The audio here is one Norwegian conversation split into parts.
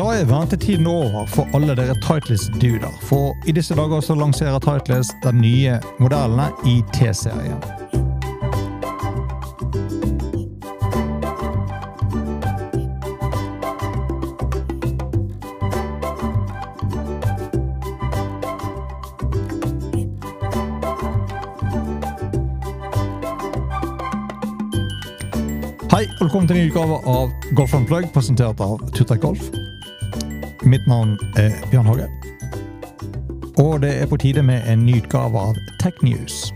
Da er ventetiden over for alle dere Titleist-duder. For i disse dager så lanserer Titleist de nye modellene i T-serien. Hei, velkommen til en ny utgave av Golf Unplugged, presentert av Tutek Golf. Mitt navn er Bjørn Hogge. Og det er på tide med en ny utgave av Tech News.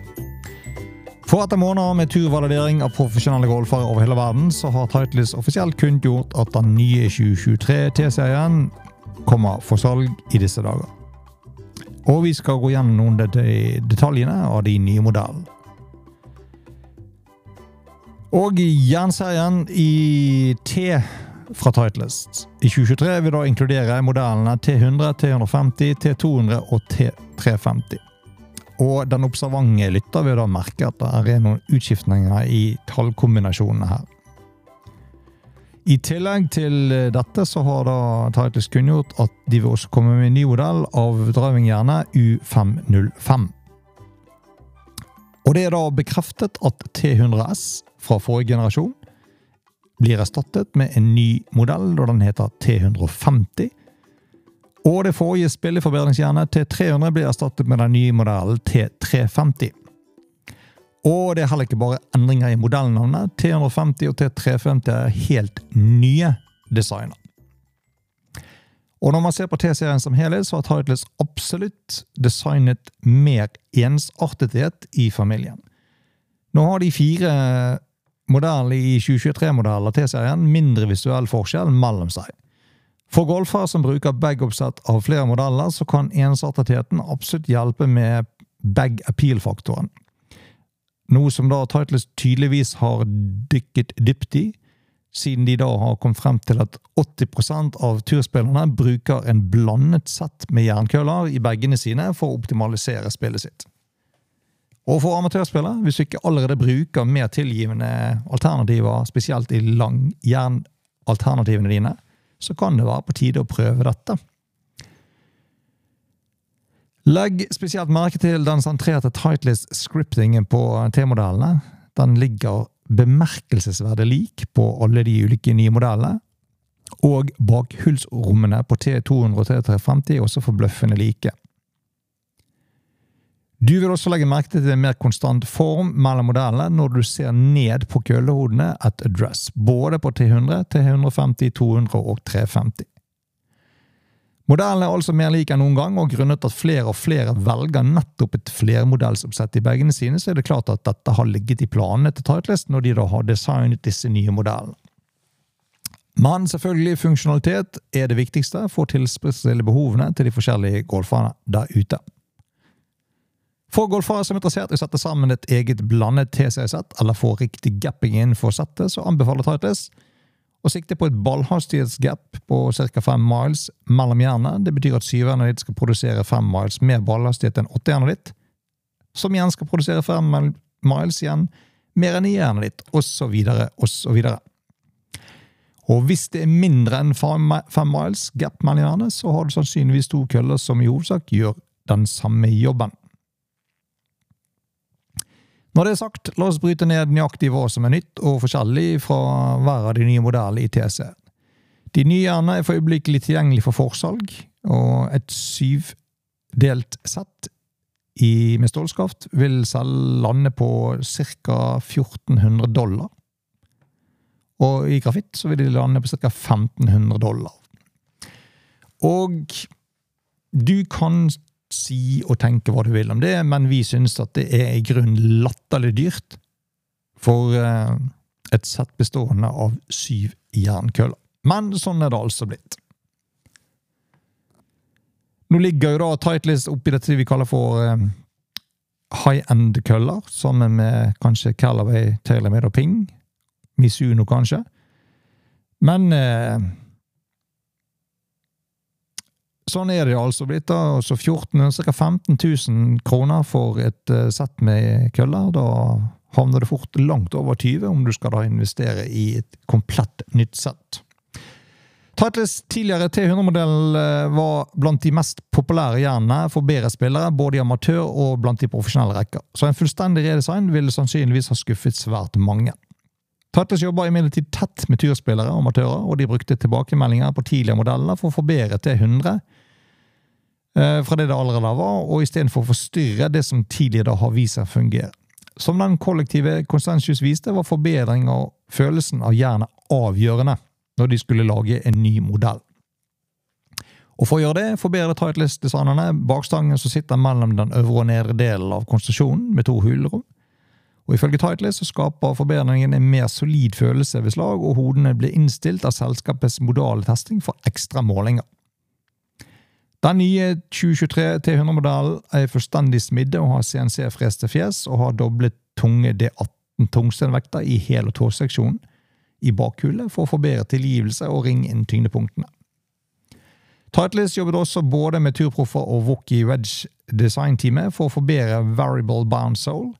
For etter måneder med turvalidering av profesjonelle golfere over hele verden, så har Titles offisielt kunngjort at den nye 2023 T-serien kommer for salg i disse dager. Og vi skal gå gjennom noen av detaljene av de nye modellene. Og jernserien i T fra Titleist i 2023 vil da inkludere modellene T100, T150, T200 og T350. Og den observante lytter vil da merke at det er noen utskiftninger i tallkombinasjonene her. I tillegg til dette så har da Titleist kunngjort at de vil også komme med en ny modell av drivingjernet U505. Og det er da bekreftet at T100S fra forrige generasjon blir erstattet med en ny modell, da den heter T150. Og det forrige spilleforbedringsjernet T300 blir erstattet med den nye modellen T350. Og det er heller ikke bare endringer i modellnavnet. T150 og T350 er helt nye designer. Og når man ser på T-serien som helhet, så har Titles absolutt designet mer ensartethet i familien. Nå har de fire modellene i 2023-modellen av T-serien mindre visuell forskjell mellom seg. For golfere som bruker bag-oppsett av flere modeller, så kan ensartetheten absolutt hjelpe med bag appeal-faktoren. Noe som da Titles tydeligvis har dykket dypt i, siden de da har kommet frem til at 80% av turspillerne bruker en blandet sett med jernkøller i bagene sine for å optimalisere spillet sitt. Og for amatørspillere, hvis du ikke allerede bruker mer tilgivende alternativer, spesielt i langjernalternativene dine, så kan det være på tide å prøve dette. Legg spesielt merke til den sentrerte tightlist-scriptingen på T-modellene. Den ligger bemerkelsesverdig lik på alle de ulike nye modellene. Og bakhullsrommene på T200 og T350 er også forbløffende like. Du vil også legge merke til en mer konstant form mellom modellene når du ser ned på køllehodene et address, både på T100, T150, 200 og 350. Modellen er altså mer lik enn noen gang, og grunnet at flere og flere velger nettopp et flermodellsoppsett i bagene sine, så er det klart at dette har ligget i planene til Titleist når de da har designet disse nye modellene. Men selvfølgelig, funksjonalitet er det viktigste for å tilfredsstille behovene til de forskjellige golferne der ute. For golfere som er interessert i å sette sammen et eget blandet TC-sett, eller få riktig gapping innenfor settet, så anbefaler Titles å sikte på et ballhastighetsgap på ca. 5 miles mellom jernet. Det betyr at syverne ditt skal produsere 5 miles mer ballhastighet enn åttejernet ditt, som igjen skal produsere 5 miles igjen mer enn jernet ditt, osv., osv. Og hvis det er mindre enn 5 miles gap mellom jernet, så har du sannsynligvis to køller som i hovedsak gjør den samme jobben. Når det er sagt, la oss bryte ned nøyaktig hva som er nytt og forskjellig fra hver av de nye modellene i TC. De nye hjernene er for øyeblikkelig tilgjengelig for forsalg, og et syvdelt sett i, med stålskaft vil selv lande på ca. 1400 dollar. Og i grafitt så vil de lande på ca. 1500 dollar. Og du kan si og tenke hva du vil om det, men vi synes at det er i grunnen latterlig dyrt for eh, et sett bestående av syv jernkøller. Men sånn er det altså blitt. Nå ligger jo da Tightlist oppi dette vi kaller for eh, high end-køller, sammen med kanskje Calaway, TaylorMade og Ping. Misuno, kanskje. Men eh, Sånn er det altså blitt. da, så 14, Ca. 15 000 kroner for et uh, sett med køller. Da havner det fort langt over 20 om du skal da investere i et komplett nytt sett. Titles tidligere T100-modell eh, var blant de mest populære jernene for bedre spillere, både i amatør og blant de profesjonelle rekker, så en fullstendig redesign ville sannsynligvis ha skuffet svært mange. Titles jobba imidlertid tett med turspillere og amatører, og de brukte tilbakemeldinger på tidligere modeller for å forbedre T100 eh, fra det det allerede var, og istedenfor å forstyrre det som tidligere har vist seg fungere. Som den kollektive konsensus viste, var forbedring av følelsen av jernet avgjørende når de skulle lage en ny modell. Og For å gjøre det forbedret Titleist-designerne bakstangen som sitter mellom den øvre og nedre delen av konstruksjonen, med to hulrom. Og Ifølge Titleist så skaper forbedringen en mer solid følelse ved slag, og hodene blir innstilt av selskapets modale testing for ekstra målinger. Den nye 2023 T100-modellen er fullstendig smidde og har CNC-freste fjes og har doblet tunge D18 tungstenvekter i hæl- og tåseksjonen i bakhullet for å forbedre tilgivelse og ringe inn tyngdepunktene. Titleist jobbet også både med turproffer og Wookie Wedge Design-teamet for å forbedre Variable Bound Soul,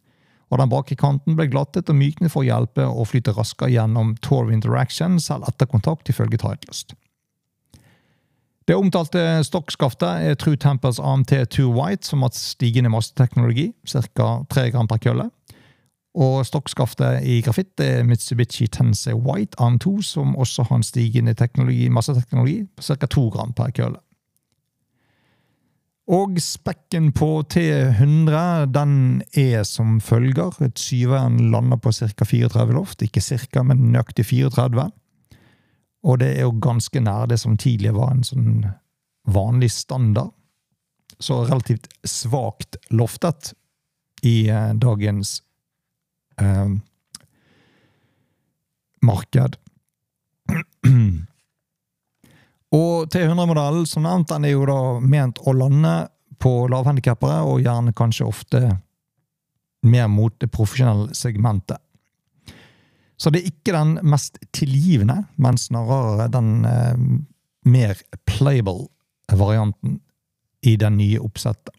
og den bakre kanten ble glattet og myknet for å hjelpe å flyte raskere gjennom Torv Interaction selv etter kontakt, ifølge Titleist. Det omtalte stokkskaftet er True Tempers AMT2 White, som har stigende masseteknologi, ca. 3 gram per kølle. Og stokkskaftet i grafitt er Mitsubishi Tensei White AM2, som også har en stigende teknologi, masseteknologi ca. 2 gram per kølle. Og spekken på T100 den er som følger. Et syveren lander på ca. 34 loft. Ikke ca., men nøyaktig 34. Og det er jo ganske nær det som tidligere var en sånn vanlig standard. Så relativt svakt loftet i eh, dagens eh, marked. Og T100-modellen, som nevnt, den er jo da ment å lande på lavhandikappere, og gjerne kanskje ofte mer mot det profesjonelle segmentet. Så det er ikke den mest tilgivende, men snarere den eh, mer playable varianten i den nye oppsettet.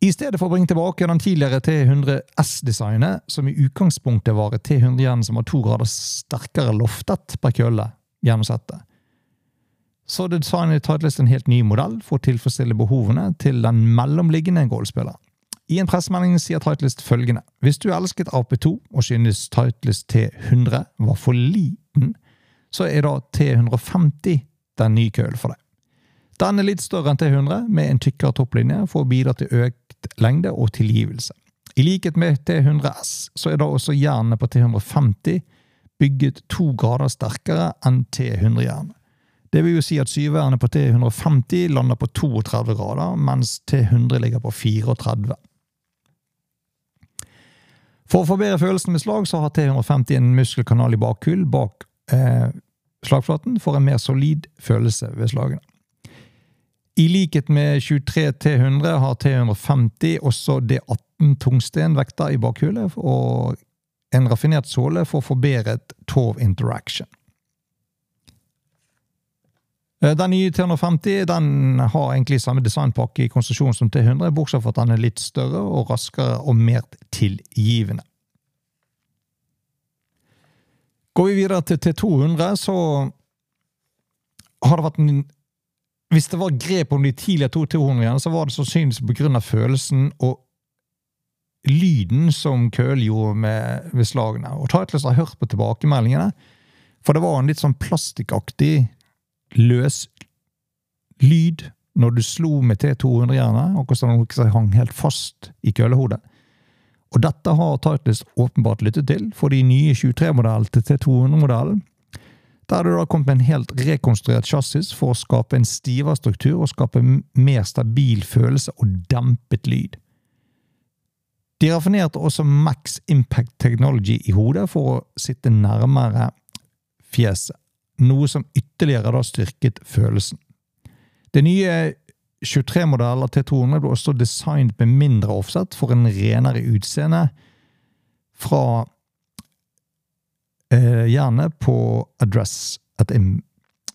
I stedet for å bringe tilbake den tidligere T100 S-designet, som i utgangspunktet var et T100-jern som var to grader sterkere loftet per kølle gjennom settet, så designet Titleist en helt ny modell for å tilfredsstille behovene til den mellomliggende golfspilleren. I en pressemelding sier Titleist følgende Hvis du elsket AP2 og synes Titleist T100 var for liten, så er da T150 den nye kølen for deg. Den er litt større enn T100, med en tykkere topplinje for å bidra til økt lengde og tilgivelse. I likhet med T100S så er da også jernet på T150 bygget to grader sterkere enn T100-jernet. Det vil jo si at syverne på T150 lander på 32 grader, mens T100 ligger på 34. For å forbedre følelsen med slag, så har T150 en muskelkanal i bakhull bak eh, slagflaten for en mer solid følelse ved slagene. I likhet med 23 T100 har T150 også D18 tungstenvekter i bakhullet og en raffinert såle for forbedret torv interaction. Eh, den nye T150 den har egentlig samme designpakke i konsesjon som T100, bortsett fra at den er litt større og raskere og mer tilgivende. Går vi videre til T200, så har det vært en Hvis det var grep om de tidligere to T200-ene, så var det sannsynligvis av følelsen og lyden som Køhl gjorde med, ved slagene. Og Titles har hørt på tilbakemeldingene, for det var en litt sånn plastikkaktig løs lyd når du slo med T200-jernet, og hvordan det hang helt fast i kølehodet. Og dette har Titles åpenbart lyttet til, for de nye 23-modellen til T200-modellen der har det da kommet med en helt rekonstruert chassis for å skape en stivere struktur og skape mer stabil følelse og dempet lyd. De raffinerte også Max Impact Technology i hodet for å sitte nærmere fjeset, noe som ytterligere da styrket følelsen. Det nye 23-modell av T200 ble også designet med mindre offset for en renere utseende fra eh, jernet på address at im,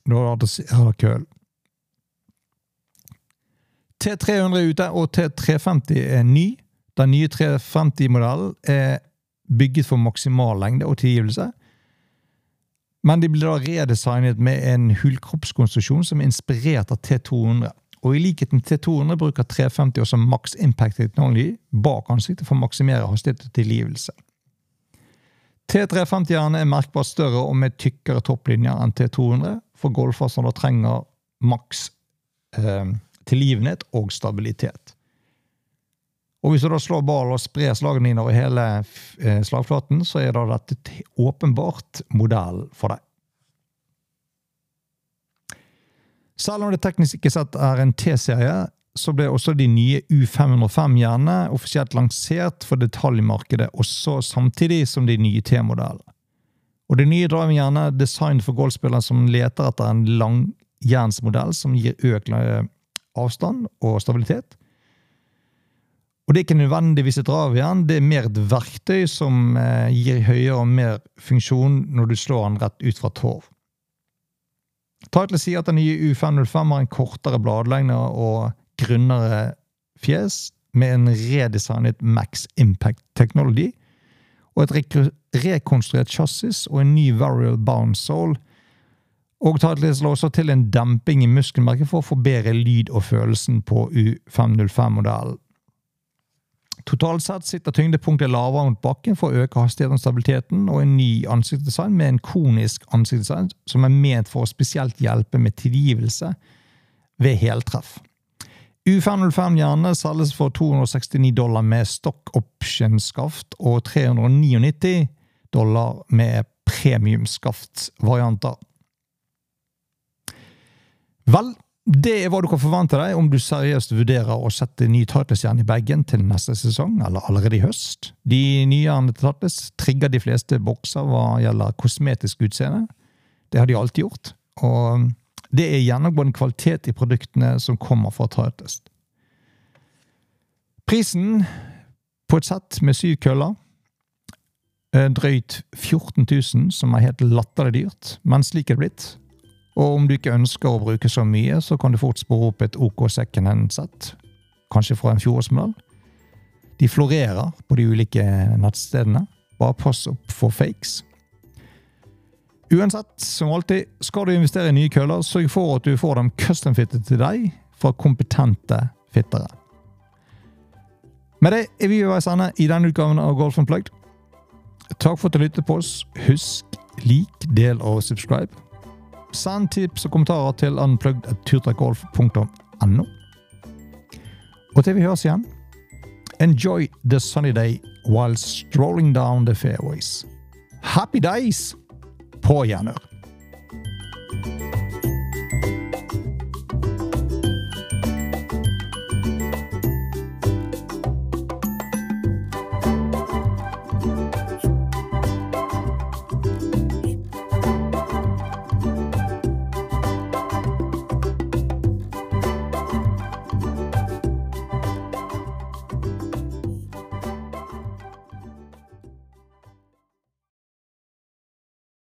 da hadde køl. T300 er ute, og T350 er ny. Den nye 350-modellen er bygget for maksimal lengde og tilgivelse, Men de ble da redesignet med en hulkroppskonstruksjon som er inspirert av T200. Og i likhet med T200 bruker 350 også Max Impact Technology bak ansiktet for å maksimere hastighet og tilgivelse. T350-erne er merkbart større og med tykkere topplinjer enn T200 for golfer som da trenger maks eh, tilgivenhet og stabilitet. Og Hvis du da slår ball og sprer slagene dine over hele eh, slagflaten, så er da dette åpenbart modellen for deg. Selv om det teknisk ikke sett er en T-serie, så ble også de nye U505-hjernene offisielt lansert for detaljmarkedet også samtidig som de nye T-modellene. Og Det nye drivingjernet er designet for golfspillere som leter etter en langjernsmodell som gir økt eh, avstand og stabilitet og det er ikke nødvendigvis et igjen, det er mer et verktøy som eh, gir høyere og mer funksjon når du slår den rett ut fra torv. Title sier at den nye U505 har en kortere bladlengde og grunnere fjes, med en redesignet Max Impact Technology, og et rekonstruert chassis og en ny Varial Bound Soul. Og Title slår også til en demping i muskelmerket for å forbedre lyd og følelsen på U505-modellen. Totalt sett sitter tyngdepunktet lavere mot bakken for å øke hastigheten og stabiliteten, og en ny ansiktsdesign med en konisk ansiktsdesign som er ment for å spesielt hjelpe med tilgivelse ved heltreff. U505-hjernene selges for 269 dollar med stock option-skaft og 399 dollar med premiumskaft-varianter. Vel, det er hva du kan forvente deg om du seriøst vurderer å sette ny Titles-jern i bagen til neste sesong, eller allerede i høst. De nye til Titles trigger de fleste bokser hva gjelder kosmetisk utseende. Det har de alltid gjort. Og det er gjennomgående kvalitet i produktene som kommer fra Titles. Prisen på et sett med syv køller drøyt 14 000, som er helt latterlig dyrt, men slik er det blitt. Og om du ikke ønsker å bruke så mye, så kan du fort spore opp et OK secondhand-sett. Kanskje fra en fjorårsmodell. De florerer på de ulike nettstedene. Bare pass opp for fakes. Uansett, som alltid, skal du investere i nye køller, sørg for at du får dem custom-fittet til deg fra kompetente fittere. Med det er vi ved veis ende i denne utgaven av Golf Unplugged. Takk for at du lyttet på oss. Husk lik, del og subscribe. Send tips og kommentarer til unplugged.turtrekkgolf.no. Og til vi høres igjen, enjoy the sunny day while strolling down the fairways. Happy days på Gjenør!